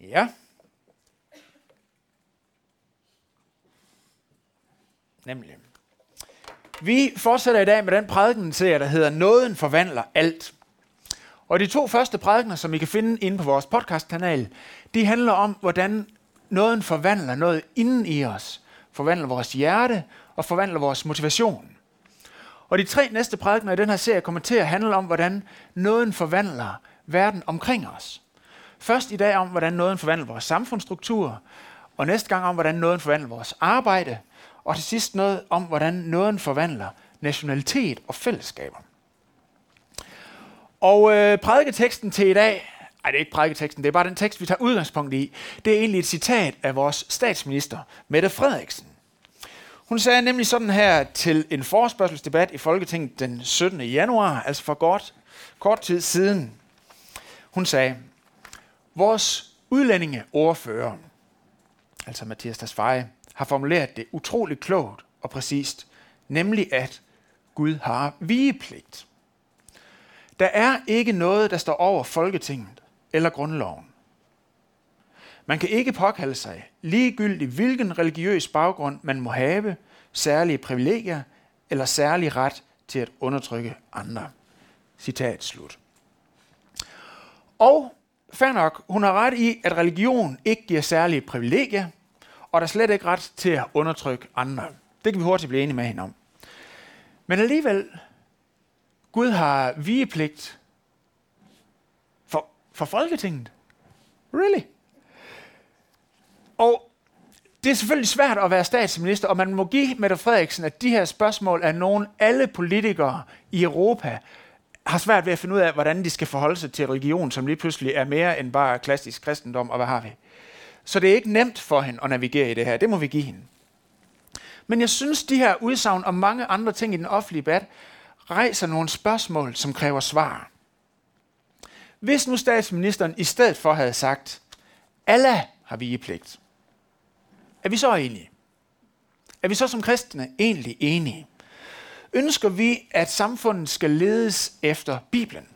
Ja. Nemlig. Vi fortsætter i dag med den prædikenserie, der hedder Nåden forvandler alt. Og de to første prædikener, som I kan finde inde på vores podcastkanal, de handler om, hvordan nåden forvandler noget inden i os. Forvandler vores hjerte og forvandler vores motivation. Og de tre næste prædikener i den her serie kommer til at handle om, hvordan nåden forvandler verden omkring os. Først i dag om, hvordan nåden forvandler vores samfundsstruktur, og næste gang om, hvordan nåden forvandler vores arbejde, og til sidst noget om, hvordan nåden forvandler nationalitet og fællesskaber. Og øh, prædiketeksten til i dag, nej det er ikke prædiketeksten, det er bare den tekst, vi tager udgangspunkt i, det er egentlig et citat af vores statsminister, Mette Frederiksen. Hun sagde nemlig sådan her til en forespørgselsdebat i Folketinget den 17. januar, altså for godt, kort tid siden. Hun sagde, vores udlændingeordfører, altså Mathias Tasfaye, har formuleret det utroligt klogt og præcist, nemlig at Gud har vigepligt. Der er ikke noget, der står over Folketinget eller grundloven. Man kan ikke påkalde sig ligegyldigt, hvilken religiøs baggrund man må have, særlige privilegier eller særlig ret til at undertrykke andre. Citat slut. Og fair nok, hun har ret i, at religion ikke giver særlige privilegier, og der er slet ikke ret til at undertrykke andre. Det kan vi hurtigt blive enige med hende om. Men alligevel, Gud har vigepligt for, for Folketinget. Really? Og det er selvfølgelig svært at være statsminister, og man må give Mette Frederiksen, at de her spørgsmål er nogen, alle politikere i Europa har svært ved at finde ud af, hvordan de skal forholde sig til religion, som lige pludselig er mere end bare klassisk kristendom, og hvad har vi? Så det er ikke nemt for hende at navigere i det her. Det må vi give hende. Men jeg synes, de her udsagn og mange andre ting i den offentlige debat rejser nogle spørgsmål, som kræver svar. Hvis nu statsministeren i stedet for havde sagt, alle har vigepligt, er vi så enige? Er vi så som kristne egentlig enige? Ønsker vi, at samfundet skal ledes efter Bibelen?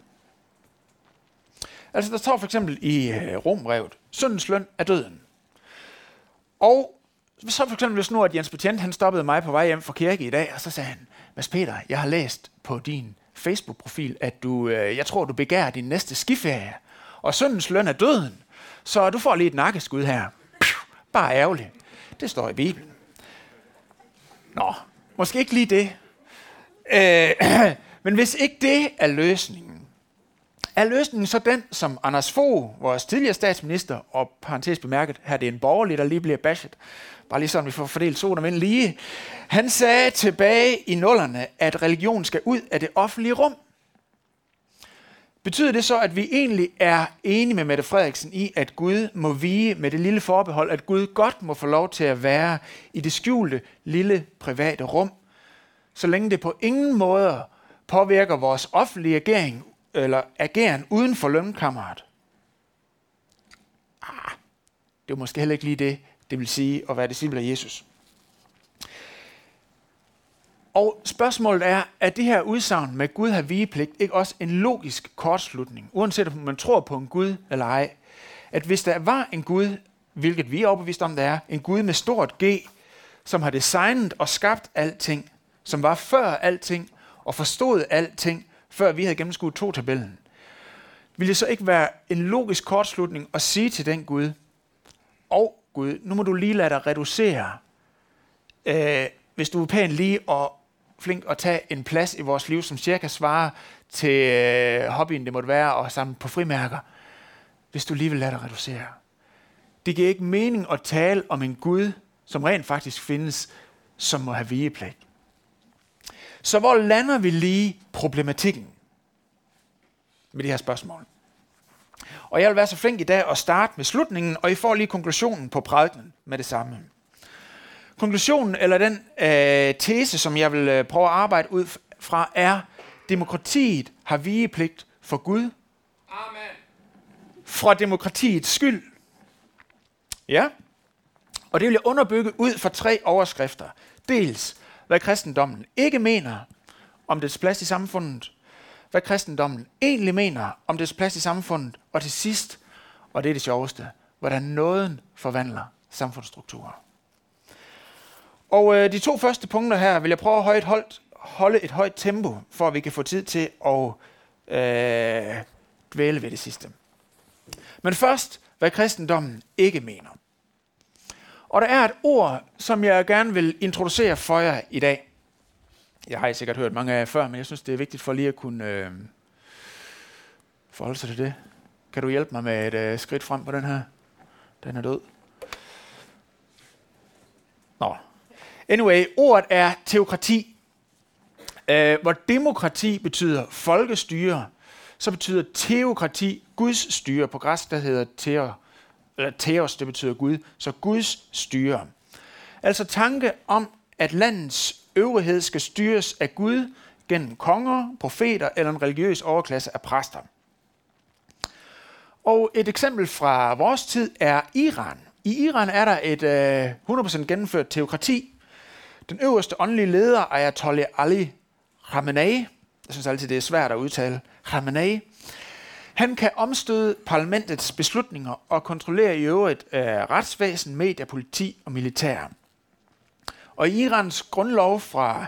Altså der står for eksempel i øh, Romrevet, syndens løn er døden. Og så for eksempel hvis nu, at Jens Betjent, han stoppede mig på vej hjem fra kirke i dag, og så sagde han, Mads Peter, jeg har læst på din Facebook-profil, at du, øh, jeg tror, du begærer din næste skiferie, og syndens løn er døden, så du får lige et nakkeskud her. Bare ærgerligt. Det står i Bibelen. Nå, måske ikke lige det. Øh, men hvis ikke det er løsningen, er løsningen så den, som Anders Fogh, vores tidligere statsminister, og parentes bemærket, her det er en borgerlig, der lige bliver bashed, bare lige sådan, vi får fordelt solen og vind lige, han sagde tilbage i nullerne, at religion skal ud af det offentlige rum. Betyder det så, at vi egentlig er enige med Mette Frederiksen i, at Gud må vige med det lille forbehold, at Gud godt må få lov til at være i det skjulte, lille, private rum, så længe det på ingen måde påvirker vores offentlige agering eller ageren uden for lønkammeret. Ah, det er måske heller ikke lige det, det vil sige at være disciple af Jesus. Og spørgsmålet er, er det her udsagn med Gud har vigepligt ikke også en logisk kortslutning, uanset om man tror på en Gud eller ej, at hvis der var en Gud, hvilket vi er overbevist om, der er, en Gud med stort G, som har designet og skabt alting, som var før alting og forstod alting, før vi havde gennemskuet to-tabellen, ville det så ikke være en logisk kortslutning at sige til den Gud, og oh, Gud, nu må du lige lade dig reducere, øh, hvis du er pæn lige og flink at tage en plads i vores liv, som cirka svarer til øh, hobbyen, det måtte være, og samle på frimærker, hvis du lige vil lade dig reducere. Det giver ikke mening at tale om en Gud, som rent faktisk findes, som må have vigepligt. Så hvor lander vi lige problematikken med de her spørgsmål? Og jeg vil være så flink i dag at starte med slutningen, og I får lige konklusionen på prædiken med det samme. Konklusionen, eller den øh, tese, som jeg vil øh, prøve at arbejde ud fra, er, demokratiet har vigepligt for Gud. Amen. Fra demokratiets skyld. Ja. Og det vil jeg underbygge ud fra tre overskrifter. Dels, hvad kristendommen ikke mener om dets plads i samfundet, hvad kristendommen egentlig mener om dets plads i samfundet, og til sidst, og det er det sjoveste, hvordan nåden forvandler samfundsstrukturer. Og øh, de to første punkter her vil jeg prøve at holde et, højt, holde et højt tempo, for at vi kan få tid til at øh, dvæle ved det sidste. Men først, hvad kristendommen ikke mener. Og der er et ord, som jeg gerne vil introducere for jer i dag. Jeg har I sikkert hørt mange af jer før, men jeg synes, det er vigtigt for lige at kunne øh, forholde sig til det. Kan du hjælpe mig med et øh, skridt frem på den her? Den er død. Nå. Anyway, ordet er teokrati. Øh, hvor demokrati betyder folkestyre, så betyder teokrati Guds styre. På græsk der hedder teokrati eller teos, det betyder Gud, så Guds styre. Altså tanke om, at landets øvrighed skal styres af Gud gennem konger, profeter eller en religiøs overklasse af præster. Og et eksempel fra vores tid er Iran. I Iran er der et øh, 100% gennemført teokrati. Den øverste åndelige leder, Ayatollah Ali Khamenei, jeg synes altid, det er svært at udtale, Khamenei, han kan omstøde parlamentets beslutninger og kontrollere i øvrigt øh, retsvæsen, medier, politi og militær. Og i Irans grundlov fra,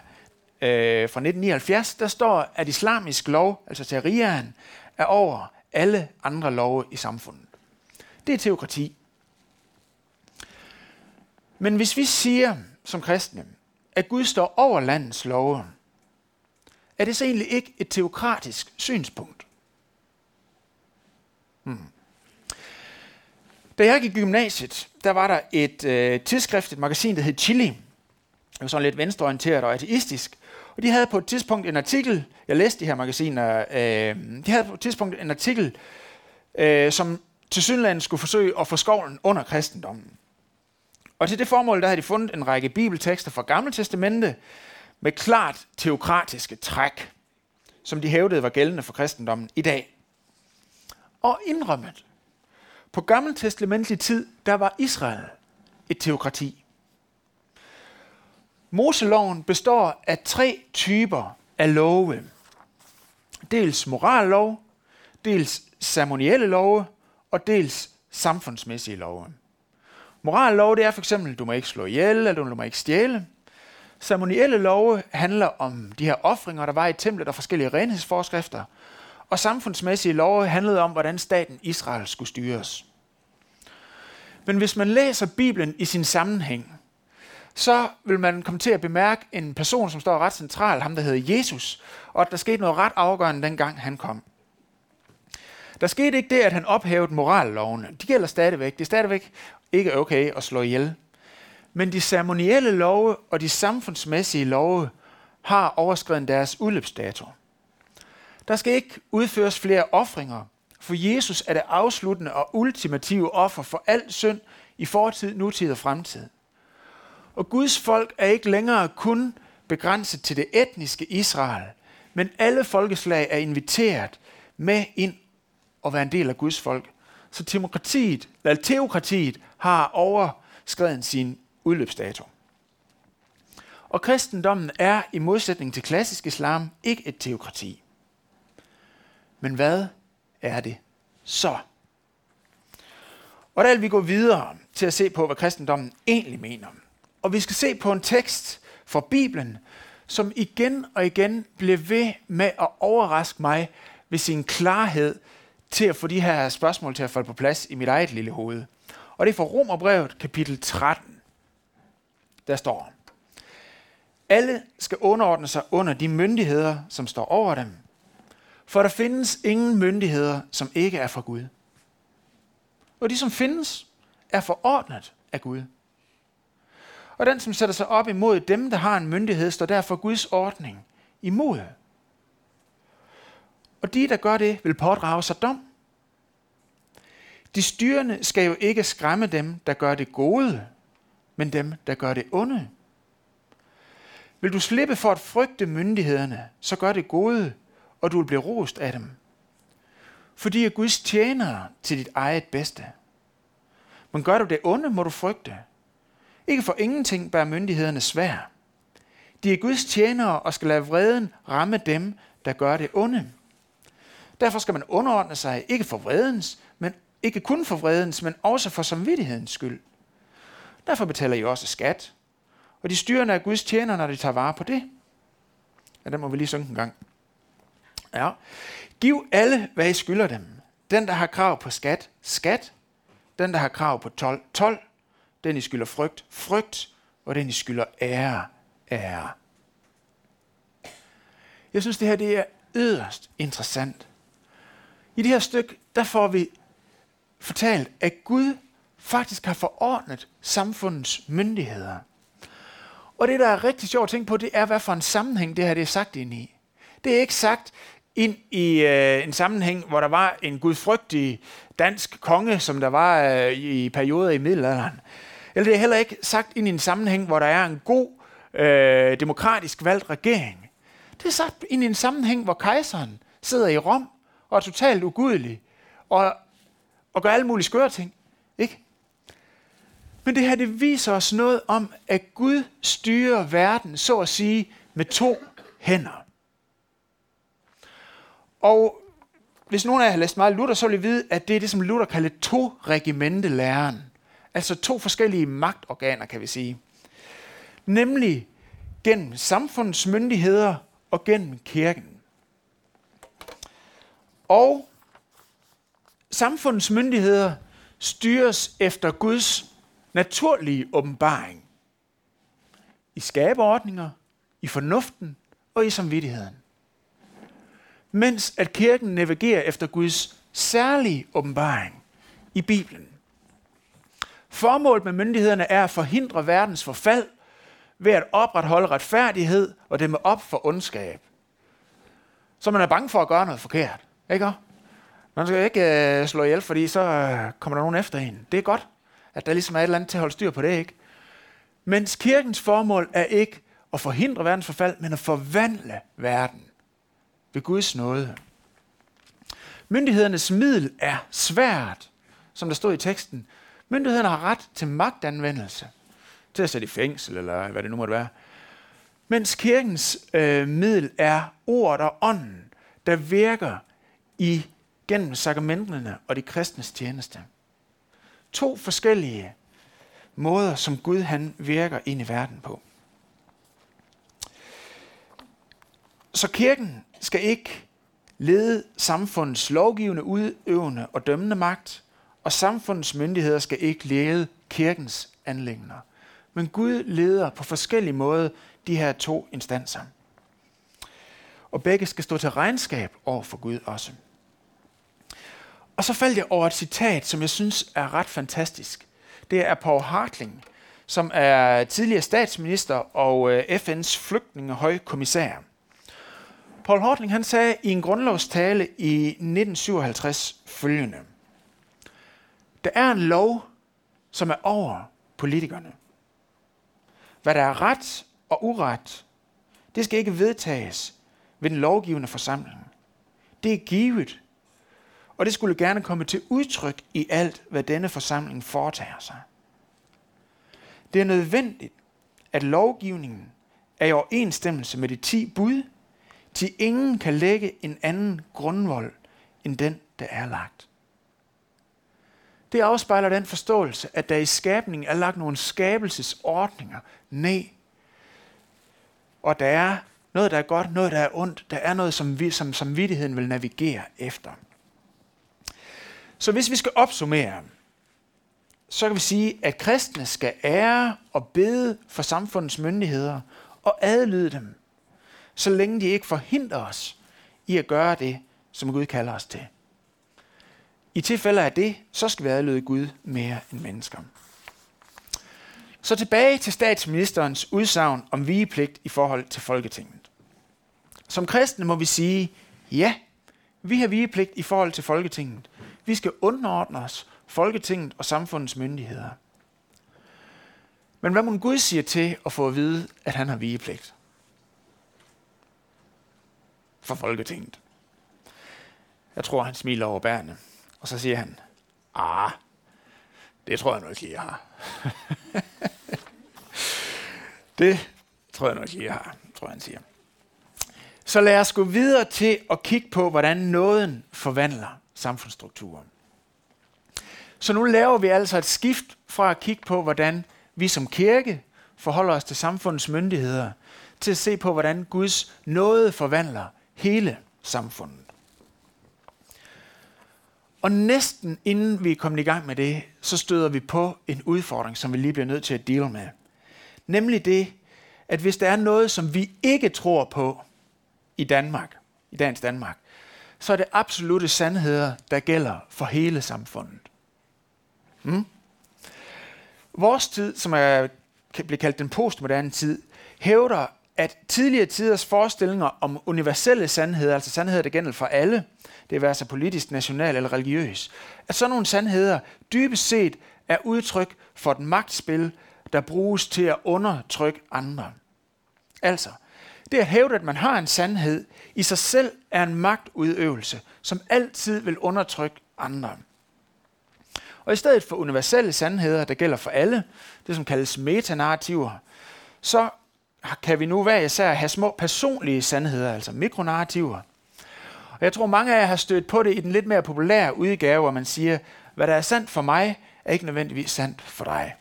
øh, fra 1979, der står, at islamisk lov, altså shariaen, er over alle andre love i samfundet. Det er teokrati. Men hvis vi siger som kristne, at Gud står over landets love, er det så egentlig ikke et teokratisk synspunkt? Hmm. Da jeg gik i gymnasiet, der var der et øh, tidsskrift, et magasin, der hed Chili. Det var sådan lidt venstreorienteret og ateistisk. Og de havde på et tidspunkt en artikel, jeg læste de her magasiner, øh, de havde på et tidspunkt en artikel, øh, som til Sydland skulle forsøge at få skovlen under kristendommen. Og til det formål, der havde de fundet en række bibeltekster fra Gamle Testamente med klart teokratiske træk, som de hævdede var gældende for kristendommen i dag. Og indrømmet, på gammeltestamentlig tid, der var Israel et teokrati. Moseloven består af tre typer af love. Dels morallov, dels ceremonielle love og dels samfundsmæssige love. Morallov det er for eksempel, du må ikke slå ihjel, eller du må ikke stjæle. Ceremonielle love handler om de her ofringer, der var i templet og forskellige renhedsforskrifter. Og samfundsmæssige love handlede om, hvordan staten Israel skulle styres. Men hvis man læser Bibelen i sin sammenhæng, så vil man komme til at bemærke en person, som står ret central, ham der hedder Jesus, og at der skete noget ret afgørende dengang han kom. Der skete ikke det, at han ophævede morallovene. De gælder stadigvæk. Det er stadigvæk ikke okay at slå ihjel. Men de ceremonielle love og de samfundsmæssige love har overskrevet deres udløbsdato. Der skal ikke udføres flere ofringer, for Jesus er det afsluttende og ultimative offer for al synd i fortid, nutid og fremtid. Og Guds folk er ikke længere kun begrænset til det etniske Israel, men alle folkeslag er inviteret med ind og være en del af Guds folk. Så demokratiet, eller teokratiet har overskrevet sin udløbsdato. Og kristendommen er i modsætning til klassisk islam ikke et teokrati. Men hvad er det så? Og der vil vi gå videre til at se på, hvad kristendommen egentlig mener. Og vi skal se på en tekst fra Bibelen, som igen og igen bliver ved med at overraske mig ved sin klarhed til at få de her spørgsmål til at falde på plads i mit eget lille hoved. Og det er fra Romerbrevet kapitel 13. Der står, alle skal underordne sig under de myndigheder, som står over dem. For der findes ingen myndigheder, som ikke er fra Gud. Og de, som findes, er forordnet af Gud. Og den, som sætter sig op imod dem, der har en myndighed, står derfor Guds ordning imod. Og de, der gør det, vil pådrage sig dom. De styrende skal jo ikke skræmme dem, der gør det gode, men dem, der gør det onde. Vil du slippe for at frygte myndighederne, så gør det gode, og du vil blive rost af dem. Fordi er Guds tjenere til dit eget bedste. Men gør du det onde, må du frygte. Ikke for ingenting bærer myndighederne svær. De er Guds tjenere og skal lade vreden ramme dem, der gør det onde. Derfor skal man underordne sig ikke for vredens, men Ikke kun for vredens, men også for samvittighedens skyld. Derfor betaler I også skat. Og de styrende er Guds tjener, når de tager vare på det. Ja, den må vi lige synge en gang. Ja. Giv alle, hvad I skylder dem. Den, der har krav på skat, skat. Den, der har krav på 12, 12. Den, I skylder frygt, frygt. Og den, I skylder ære, ære. Jeg synes, det her det er yderst interessant. I det her stykke, der får vi fortalt, at Gud faktisk har forordnet samfundets myndigheder. Og det, der er rigtig sjovt at tænke på, det er, hvad for en sammenhæng det her det er sagt ind i. Det er ikke sagt ind i øh, en sammenhæng, hvor der var en gudfrygtig dansk konge, som der var øh, i perioder i middelalderen. Eller det er heller ikke sagt ind i en sammenhæng, hvor der er en god, øh, demokratisk valgt regering. Det er sagt ind i en sammenhæng, hvor kejseren sidder i Rom og er totalt ugudelig og, og gør alle mulige skøre ting. Ikke? Men det her, det viser os noget om, at Gud styrer verden, så at sige, med to hænder. Og hvis nogen af jer har læst meget Luther, så vil I vide, at det er det, som Luther kalder to regimente læren. Altså to forskellige magtorganer, kan vi sige. Nemlig gennem samfundets myndigheder og gennem kirken. Og samfundets myndigheder styres efter Guds naturlige åbenbaring. I skabeordninger, i fornuften og i samvittigheden. Mens at kirken navigerer efter Guds særlige åbenbaring i Bibelen. Formålet med myndighederne er at forhindre verdens forfald ved at opretholde retfærdighed og dæmme op for ondskab. Så man er bange for at gøre noget forkert. Ikke? Man skal ikke øh, slå ihjel, fordi så øh, kommer der nogen efter en. Det er godt, at der ligesom er et eller andet til at holde styr på det, ikke? Mens kirkens formål er ikke at forhindre verdens forfald, men at forvandle verden ved Guds nåde. Myndighedernes middel er svært, som der stod i teksten. Myndighederne har ret til magtanvendelse, til at sætte i fængsel, eller hvad det nu måtte være. Mens kirkens øh, middel er ordet og ånden, der virker i gennem sakramenterne og de kristnes tjeneste. To forskellige måder, som Gud han virker ind i verden på. Så kirken skal ikke lede samfundets lovgivende, udøvende og dømmende magt, og samfundets myndigheder skal ikke lede kirkens anlægner. Men Gud leder på forskellige måder de her to instanser. Og begge skal stå til regnskab over for Gud også. Og så faldt jeg over et citat, som jeg synes er ret fantastisk. Det er Paul Hartling, som er tidligere statsminister og øh, FN's flygtningehøjkommissær. Paul Hortling han sagde i en grundlovstale i 1957 følgende. Der er en lov, som er over politikerne. Hvad der er ret og uret, det skal ikke vedtages ved den lovgivende forsamling. Det er givet og det skulle gerne komme til udtryk i alt, hvad denne forsamling foretager sig. Det er nødvendigt, at lovgivningen er i overensstemmelse med de ti bud, til ingen kan lægge en anden grundvold end den, der er lagt. Det afspejler den forståelse, at der i skabningen er lagt nogle skabelsesordninger ned, og der er noget, der er godt, noget, der er ondt, der er noget, som, vi, som samvittigheden vil navigere efter. Så hvis vi skal opsummere, så kan vi sige, at kristne skal ære og bede for samfundets myndigheder og adlyde dem, så længe de ikke forhindrer os i at gøre det, som Gud kalder os til. I tilfælde af det, så skal vi adlyde Gud mere end mennesker. Så tilbage til statsministerens udsagn om vigepligt i forhold til Folketinget. Som kristne må vi sige, ja, vi har vigepligt i forhold til Folketinget, vi skal underordne os Folketinget og samfundets myndigheder. Men hvad må Gud siger til at få at vide, at han har vigepligt? For Folketinget. Jeg tror, han smiler over bærene. Og så siger han, ah, det tror jeg nok lige, jeg har. det tror jeg nok lige, jeg har, tror jeg, han siger. Så lad os gå videre til at kigge på, hvordan nåden forvandler samfundsstrukturen. Så nu laver vi altså et skift fra at kigge på, hvordan vi som kirke forholder os til samfundets myndigheder, til at se på, hvordan Guds nåde forvandler hele samfundet. Og næsten inden vi er kommet i gang med det, så støder vi på en udfordring, som vi lige bliver nødt til at deal med. Nemlig det, at hvis der er noget, som vi ikke tror på i Danmark, i dagens Danmark, så er det absolute sandheder, der gælder for hele samfundet. Hmm? Vores tid, som er, bliver kaldt den postmoderne tid, hævder, at tidligere tiders forestillinger om universelle sandheder, altså sandheder, der gælder for alle, det vil være politisk, national eller religiøs, at sådan nogle sandheder dybest set er udtryk for et magtspil, der bruges til at undertrykke andre. Altså, det at hævde, at man har en sandhed, i sig selv er en magtudøvelse, som altid vil undertrykke andre. Og i stedet for universelle sandheder, der gælder for alle, det som kaldes metanarrativer, så kan vi nu hver især have små personlige sandheder, altså mikronarrativer. Og jeg tror, mange af jer har stødt på det i den lidt mere populære udgave, hvor man siger, hvad der er sandt for mig, er ikke nødvendigvis sandt for dig.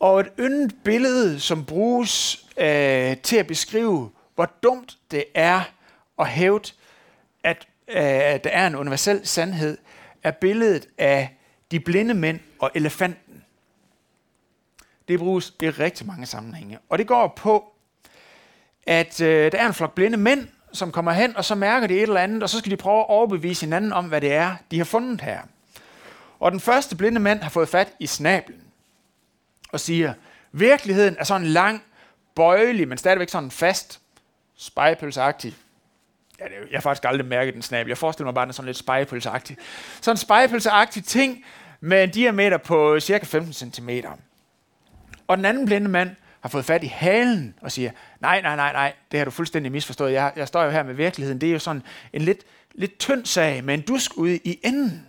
Og et yndet billede, som bruges øh, til at beskrive, hvor dumt det er at hævde, at øh, der er en universel sandhed, er billedet af de blinde mænd og elefanten. Det bruges i rigtig mange sammenhænge. Og det går på, at øh, der er en flok blinde mænd, som kommer hen, og så mærker de et eller andet, og så skal de prøve at overbevise hinanden om, hvad det er, de har fundet her. Og den første blinde mand har fået fat i snablen og siger, virkeligheden er sådan lang, bøjelig, men stadigvæk sådan fast, spejpølseagtig. Ja, det, jeg har faktisk aldrig mærket den snabel. Jeg forestiller mig bare, den er sådan lidt spejpølseagtig. Sådan en ting med en diameter på cirka 15 cm. Og den anden blinde mand har fået fat i halen og siger, nej, nej, nej, nej, det har du fuldstændig misforstået. Jeg, jeg står jo her med virkeligheden. Det er jo sådan en lidt, lidt tynd sag med en dusk ude i enden.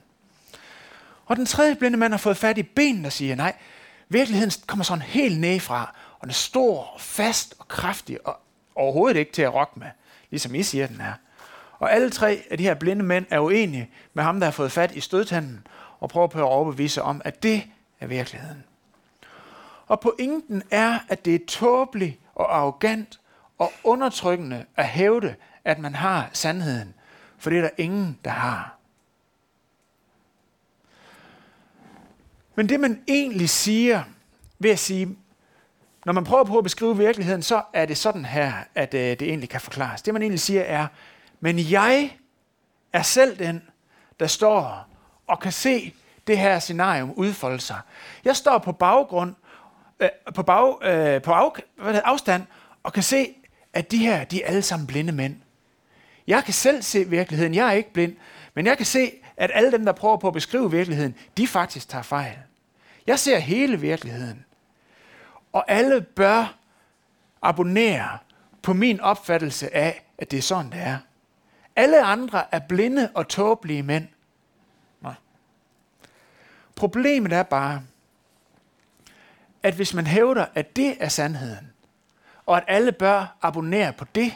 Og den tredje blinde mand har fået fat i benene og siger, nej, virkeligheden kommer sådan helt nedefra, og den er stor, fast og kraftig, og overhovedet ikke til at rokke med, ligesom I siger, den er. Og alle tre af de her blinde mænd er uenige med ham, der har fået fat i stødtanden, og prøver på at overbevise om, at det er virkeligheden. Og pointen er, at det er tåbeligt og arrogant og undertrykkende at hævde, at man har sandheden, for det er der ingen, der har. Men det man egentlig siger ved at sige, når man prøver på at beskrive virkeligheden, så er det sådan her, at øh, det egentlig kan forklares. Det man egentlig siger er, men jeg er selv den, der står og kan se det her scenarium udfolde sig. Jeg står på baggrund, øh, på, bag, øh, på af, hvad det, afstand og kan se, at de her, de er alle sammen blinde mænd. Jeg kan selv se virkeligheden. Jeg er ikke blind, men jeg kan se, at alle dem, der prøver på at beskrive virkeligheden, de faktisk tager fejl. Jeg ser hele virkeligheden. Og alle bør abonnere på min opfattelse af, at det er sådan, det er. Alle andre er blinde og tåbelige mænd. Nej. Problemet er bare, at hvis man hævder, at det er sandheden, og at alle bør abonnere på det,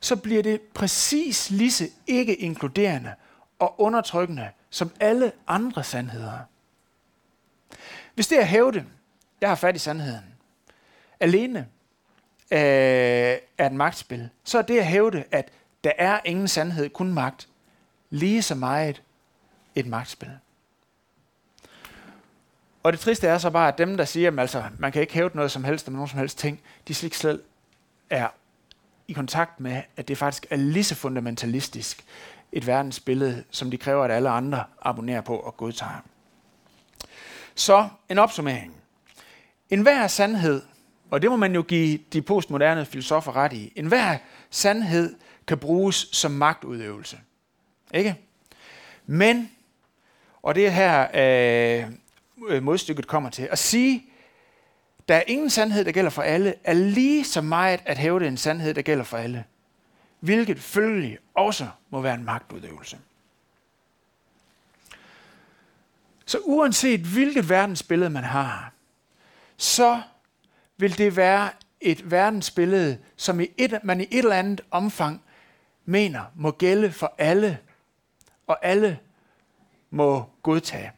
så bliver det præcis lige så ikke inkluderende og undertrykkende som alle andre sandheder. Hvis det er hævde, jeg har fat i sandheden, alene øh, er et magtspil, så er det at hævde, at der er ingen sandhed, kun magt, lige så meget et magtspil. Og det triste er så bare, at dem, der siger, at altså, man kan ikke hæve noget som helst om nogen som helst ting, de slet selv er i kontakt med, at det faktisk er lige så fundamentalistisk et verdensbillede, som de kræver, at alle andre abonnerer på og godtager. Så en opsummering. En hver sandhed, og det må man jo give de postmoderne filosofer ret i, en hver sandhed kan bruges som magtudøvelse. Ikke? Men, og det er her øh, Øh, modstykket kommer til, at sige, der er ingen sandhed, der gælder for alle, er lige så meget at hæve en sandhed, der gælder for alle. Hvilket følgelig også må være en magtudøvelse. Så uanset hvilket verdensbillede man har, så vil det være et verdensbillede, som i et, man i et eller andet omfang mener må gælde for alle, og alle må godtage.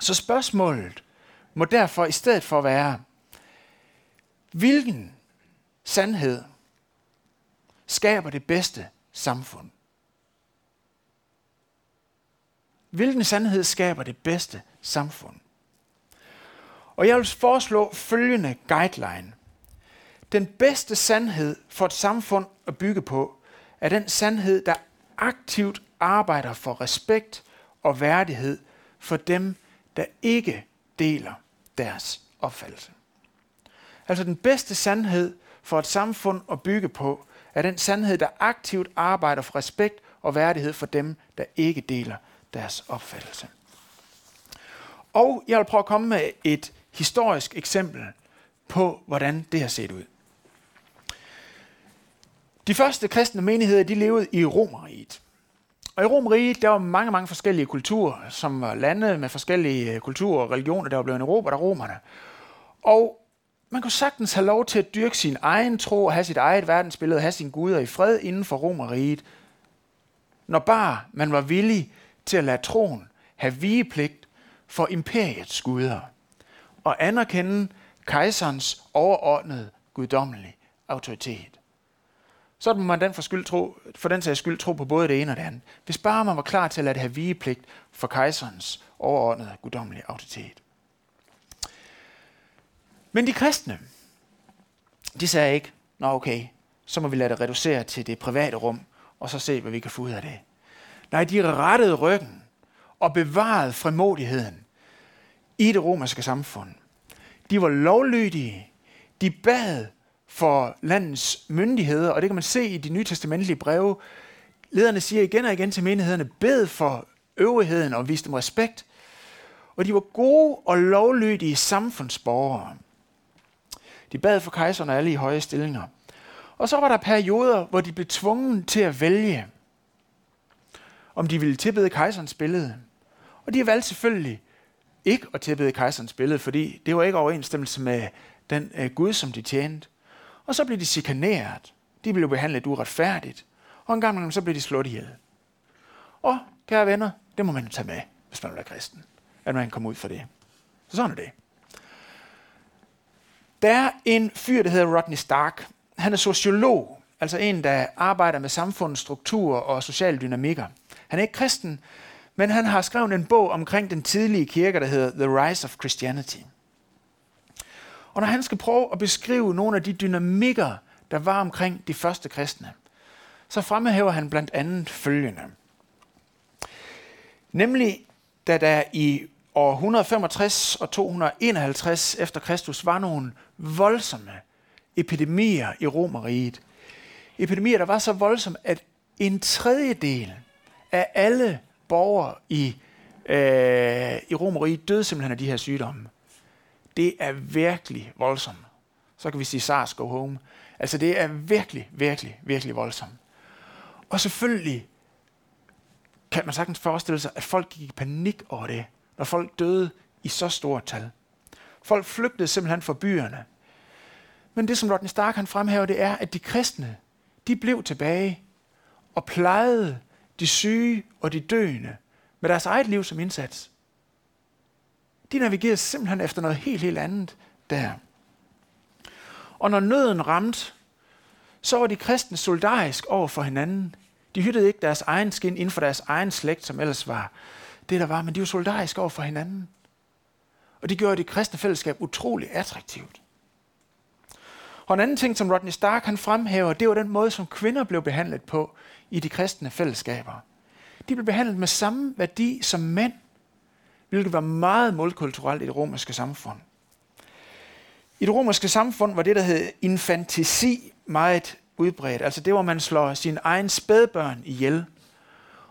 Så spørgsmålet må derfor i stedet for være, hvilken sandhed skaber det bedste samfund? Hvilken sandhed skaber det bedste samfund? Og jeg vil foreslå følgende guideline. Den bedste sandhed for et samfund at bygge på, er den sandhed, der aktivt arbejder for respekt og værdighed for dem, der ikke deler deres opfattelse. Altså den bedste sandhed for et samfund at bygge på, er den sandhed, der aktivt arbejder for respekt og værdighed for dem, der ikke deler deres opfattelse. Og jeg vil prøve at komme med et historisk eksempel på, hvordan det har set ud. De første kristne menigheder, de levede i Romeriet. Og i Romeriet, der var mange, mange forskellige kulturer, som var lande med forskellige øh, kulturer og religioner, der var blevet Europa, der romerne. Og man kunne sagtens have lov til at dyrke sin egen tro, have sit eget verdensbillede, have sine guder i fred inden for Romeriet, når bare man var villig til at lade troen have vigepligt for imperiets guder og anerkende kejserens overordnede guddommelige autoritet så må man den for, skyld tro, for den sags skyld tro på både det ene og det andet. Hvis bare man var klar til at lade det have vigepligt for kejserens overordnede guddommelige autoritet. Men de kristne, de sagde ikke, nå okay, så må vi lade det reducere til det private rum, og så se, hvad vi kan få ud af det. Nej, de rettede ryggen og bevarede frimodigheden i det romerske samfund. De var lovlydige. De bad for landets myndigheder, og det kan man se i de nye testamentlige breve. Lederne siger igen og igen til menighederne, bed for øvrigheden og vis dem respekt. Og de var gode og lovlydige samfundsborgere. De bad for kejserne alle i høje stillinger. Og så var der perioder, hvor de blev tvunget til at vælge, om de ville tilbede kejserens billede. Og de valgte selvfølgelig ikke at tilbede kejserens billede, fordi det var ikke overensstemmelse med den uh, Gud, som de tjente. Og så blev de chikaneret. De blev behandlet uretfærdigt. Og en gang så blev de slået ihjel. Og, kære venner, det må man tage med, hvis man er kristen. At man kommer ud for det. Så sådan er det. Der er en fyr, der hedder Rodney Stark. Han er sociolog, altså en, der arbejder med samfundets strukturer og sociale dynamikker. Han er ikke kristen, men han har skrevet en bog omkring den tidlige kirke, der hedder The Rise of Christianity. Og når han skal prøve at beskrive nogle af de dynamikker, der var omkring de første kristne, så fremhæver han blandt andet følgende. Nemlig, da der i år 165 og 251 efter Kristus var nogle voldsomme epidemier i Romeriet. Epidemier, der var så voldsomme, at en tredjedel af alle borgere i, øh, i Romeriet døde simpelthen af de her sygdomme det er virkelig voldsomt. Så kan vi sige SARS go home. Altså det er virkelig, virkelig, virkelig voldsomt. Og selvfølgelig kan man sagtens forestille sig, at folk gik i panik over det, når folk døde i så stort tal. Folk flygtede simpelthen fra byerne. Men det, som Rodney Stark han fremhæver, det er, at de kristne, de blev tilbage og plejede de syge og de døende med deres eget liv som indsats. De navigerede simpelthen efter noget helt, helt andet der. Og når nøden ramte, så var de kristne solidarisk over for hinanden. De hyttede ikke deres egen skin inden for deres egen slægt, som ellers var det, der var, men de var solidariske over for hinanden. Og det gjorde det kristne fællesskab utrolig attraktivt. Og en anden ting, som Rodney Stark han fremhæver, det var den måde, som kvinder blev behandlet på i de kristne fællesskaber. De blev behandlet med samme værdi som mænd hvilket var meget målkulturelt i det romerske samfund. I det romerske samfund var det, der hed infantesi, meget udbredt. Altså det, hvor man slår sin egen spædbørn ihjel.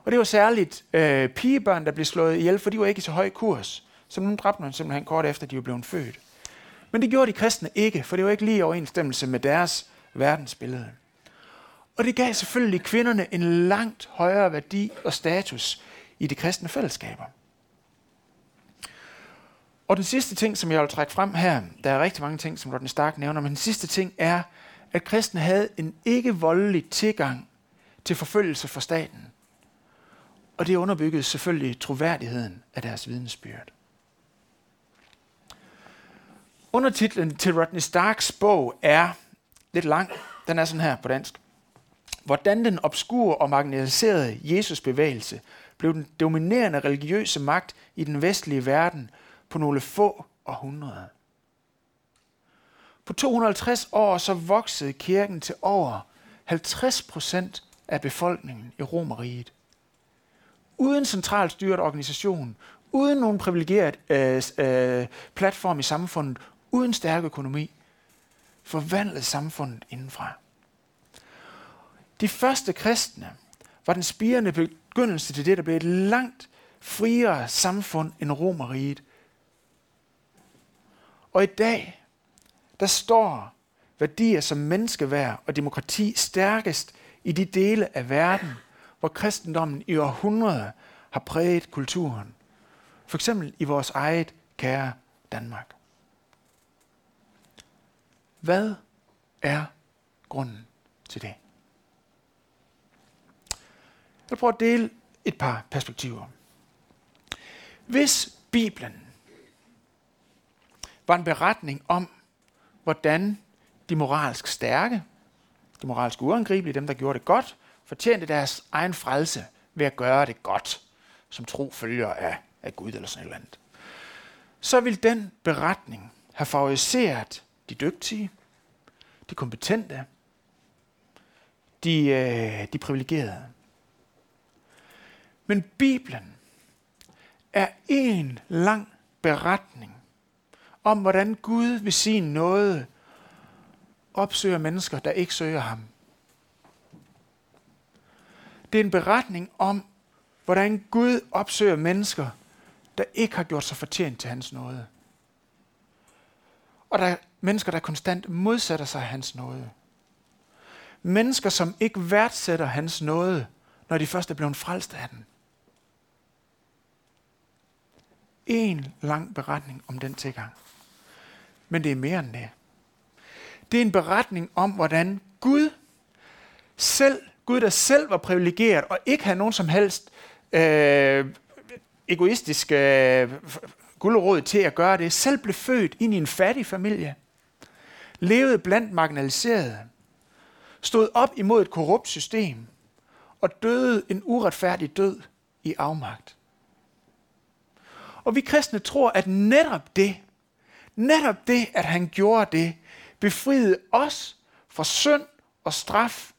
Og det var særligt øh, pigebørn, der blev slået ihjel, for de var ikke i så høj kurs. Så nu dræbte man simpelthen kort efter, de var blevet født. Men det gjorde de kristne ikke, for det var ikke lige i overensstemmelse med deres verdensbillede. Og det gav selvfølgelig kvinderne en langt højere værdi og status i de kristne fællesskaber. Og den sidste ting, som jeg vil trække frem her, der er rigtig mange ting, som Rodney Stark nævner, men den sidste ting er, at kristne havde en ikke voldelig tilgang til forfølgelse for staten. Og det underbyggede selvfølgelig troværdigheden af deres vidensbyrd. Undertitlen til Rodney Starks bog er lidt lang. Den er sådan her på dansk. Hvordan den obskure og marginaliserede Jesus-bevægelse blev den dominerende religiøse magt i den vestlige verden på nogle få århundreder. På 250 år så voksede kirken til over 50 procent af befolkningen i Romeriet. Uden centralt styret organisation, uden nogen privilegeret øh, øh, platform i samfundet, uden stærk økonomi, forvandlede samfundet indenfra. De første kristne var den spirende begyndelse til det, der blev et langt friere samfund end Romeriet. Og i dag, der står værdier som menneskeværd og demokrati stærkest i de dele af verden, hvor kristendommen i århundreder har præget kulturen. For eksempel i vores eget kære Danmark. Hvad er grunden til det? Jeg vil prøve at dele et par perspektiver. Hvis Bibelen var en beretning om, hvordan de moralsk stærke, de moralsk uangribelige, dem der gjorde det godt, fortjente deres egen frelse ved at gøre det godt, som tro følger af, af Gud eller sådan et eller andet. Så vil den beretning have favoriseret de dygtige, de kompetente, de, øh, de privilegerede. Men Bibelen er en lang beretning om, hvordan Gud ved sin nåde opsøger mennesker, der ikke søger ham. Det er en beretning om, hvordan Gud opsøger mennesker, der ikke har gjort sig fortjent til hans nåde. Og der er mennesker, der konstant modsætter sig hans nåde. Mennesker, som ikke værdsætter hans nåde, når de først er blevet frelst af den. En lang beretning om den tilgang. Men det er mere end det. Det er en beretning om, hvordan Gud selv, Gud der selv var privilegeret og ikke havde nogen som helst øh, egoistisk øh, guldråd til at gøre det, selv blev født ind i en fattig familie, levede blandt marginaliserede, stod op imod et korrupt system og døde en uretfærdig død i afmagt. Og vi kristne tror, at netop det, netop det, at han gjorde det, befriede os fra synd og straf.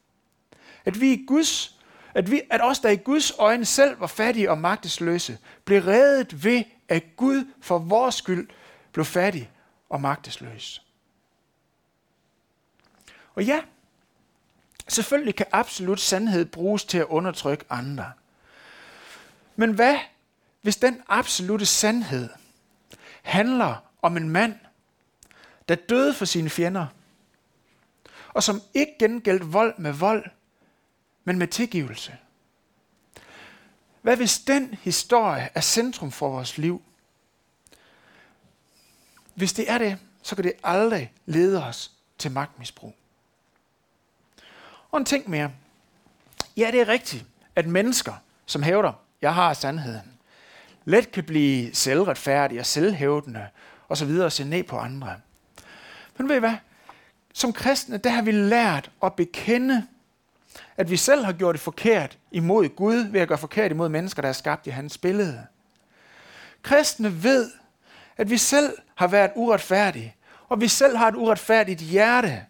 At vi i Guds at, vi, at os, der i Guds øjne selv var fattige og magtesløse, blev reddet ved, at Gud for vores skyld blev fattig og magtesløs. Og ja, selvfølgelig kan absolut sandhed bruges til at undertrykke andre. Men hvad, hvis den absolute sandhed handler om en mand, der døde for sine fjender, og som ikke gengældte vold med vold, men med tilgivelse. Hvad hvis den historie er centrum for vores liv? Hvis det er det, så kan det aldrig lede os til magtmisbrug. Og en ting mere. Ja, det er rigtigt, at mennesker, som hævder, jeg har sandheden, let kan blive selvretfærdige og selvhævdende og så videre og se ned på andre. Men ved I hvad? Som kristne, der har vi lært at bekende, at vi selv har gjort det forkert imod Gud, ved at gøre forkert imod mennesker, der er skabt i hans billede. Kristne ved, at vi selv har været uretfærdige, og vi selv har et uretfærdigt hjerte,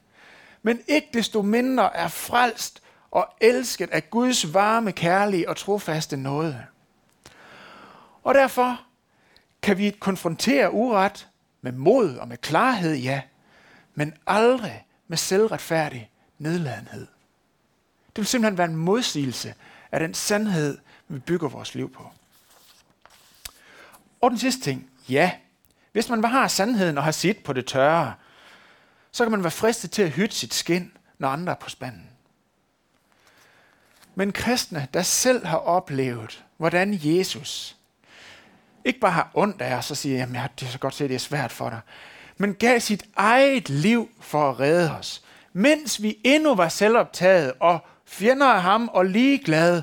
men ikke desto mindre er frelst og elsket af Guds varme, kærlige og trofaste nåde. Og derfor kan vi konfrontere uret med mod og med klarhed, ja, men aldrig med selvretfærdig nedladenhed. Det vil simpelthen være en modsigelse af den sandhed, vi bygger vores liv på. Og den sidste ting, ja, hvis man bare har sandheden og har sit på det tørre, så kan man være fristet til at hytte sit skin, når andre er på spanden. Men kristne, der selv har oplevet, hvordan Jesus ikke bare har ondt af os og siger, jamen jeg er så godt se, det er svært for dig, men gav sit eget liv for at redde os, mens vi endnu var selvoptaget og fjender af ham og ligeglade,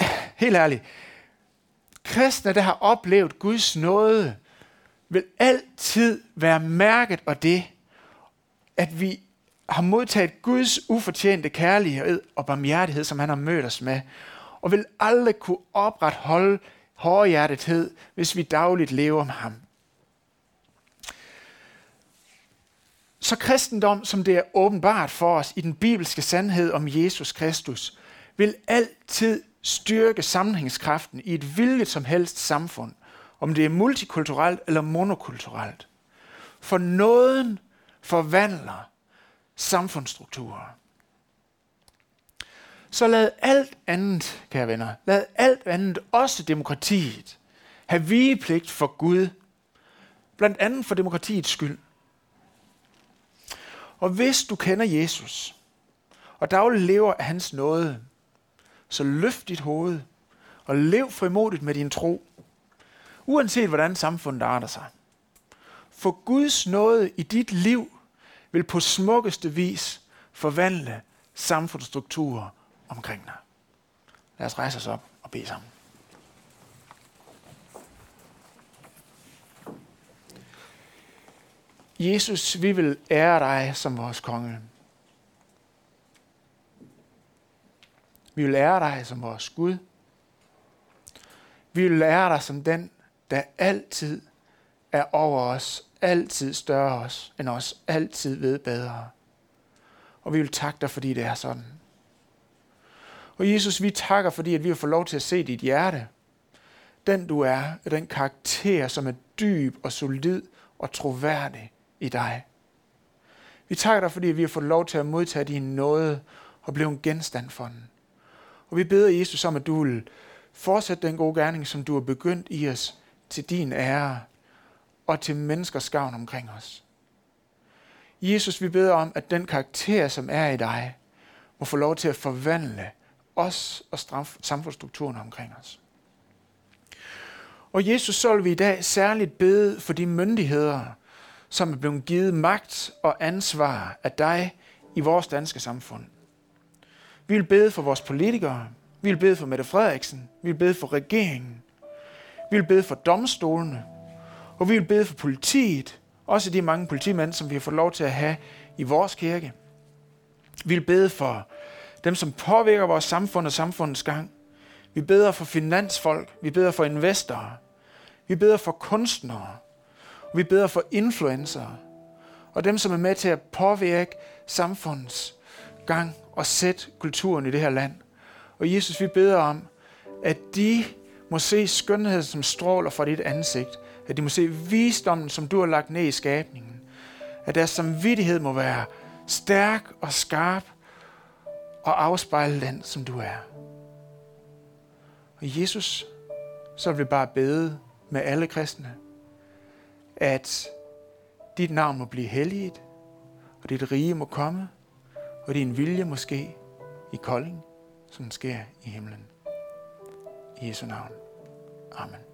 helt ærligt, kristne, der har oplevet Guds nåde, vil altid være mærket af det, at vi har modtaget Guds ufortjente kærlighed og barmhjertighed, som han har mødt os med, og vil aldrig kunne opretholde hårdhjertethed, hvis vi dagligt lever med ham. Så kristendom, som det er åbenbart for os i den bibelske sandhed om Jesus Kristus, vil altid styrke sammenhængskraften i et hvilket som helst samfund, om det er multikulturelt eller monokulturelt. For nåden forvandler samfundsstrukturer. Så lad alt andet, kære venner, lad alt andet, også demokratiet, have vigepligt for Gud, blandt andet for demokratiets skyld. Og hvis du kender Jesus, og dagligt lever af hans nåde, så løft dit hoved og lev frimodigt med din tro, uanset hvordan samfundet arter sig. For Guds nåde i dit liv vil på smukkeste vis forvandle samfundsstrukturer omkring dig. Lad os rejse os op og bede sammen. Jesus, vi vil ære dig som vores konge. Vi vil ære dig som vores Gud. Vi vil ære dig som den, der altid er over os, altid større os, end os, altid ved bedre. Og vi vil takke dig, fordi det er sådan. Og Jesus, vi takker, fordi at vi har fået lov til at se dit hjerte. Den du er, den karakter, som er dyb og solid og troværdig i dig. Vi takker dig, fordi vi har fået lov til at modtage din nåde og blive en genstand for den. Og vi beder Jesus om, at du vil fortsætte den gode gerning, som du har begyndt i os, til din ære og til menneskers gavn omkring os. Jesus, vi beder om, at den karakter, som er i dig, må få lov til at forvandle os og samfundsstrukturen omkring os. Og Jesus, så vil vi i dag særligt bede for de myndigheder, som er blevet givet magt og ansvar af dig i vores danske samfund. Vi vil bede for vores politikere. Vi vil bede for Mette Frederiksen. Vi vil bede for regeringen. Vi vil bede for domstolene. Og vi vil bede for politiet. Også de mange politimænd, som vi har fået lov til at have i vores kirke. Vi vil bede for dem, som påvirker vores samfund og samfundets gang. Vi beder for finansfolk. Vi beder for investorer. Vi beder for kunstnere. Vi beder for influencer. Og dem, som er med til at påvirke samfundets gang og sætte kulturen i det her land. Og Jesus, vi beder om, at de må se skønheden, som stråler fra dit ansigt. At de må se visdommen, som du har lagt ned i skabningen. At deres samvittighed må være stærk og skarp og afspejle den, som du er. Og Jesus, så vil vi bare bede med alle kristne, at dit navn må blive helliget, og dit rige må komme, og din vilje må ske i Kolding, som den sker i himlen. I Jesu navn. Amen.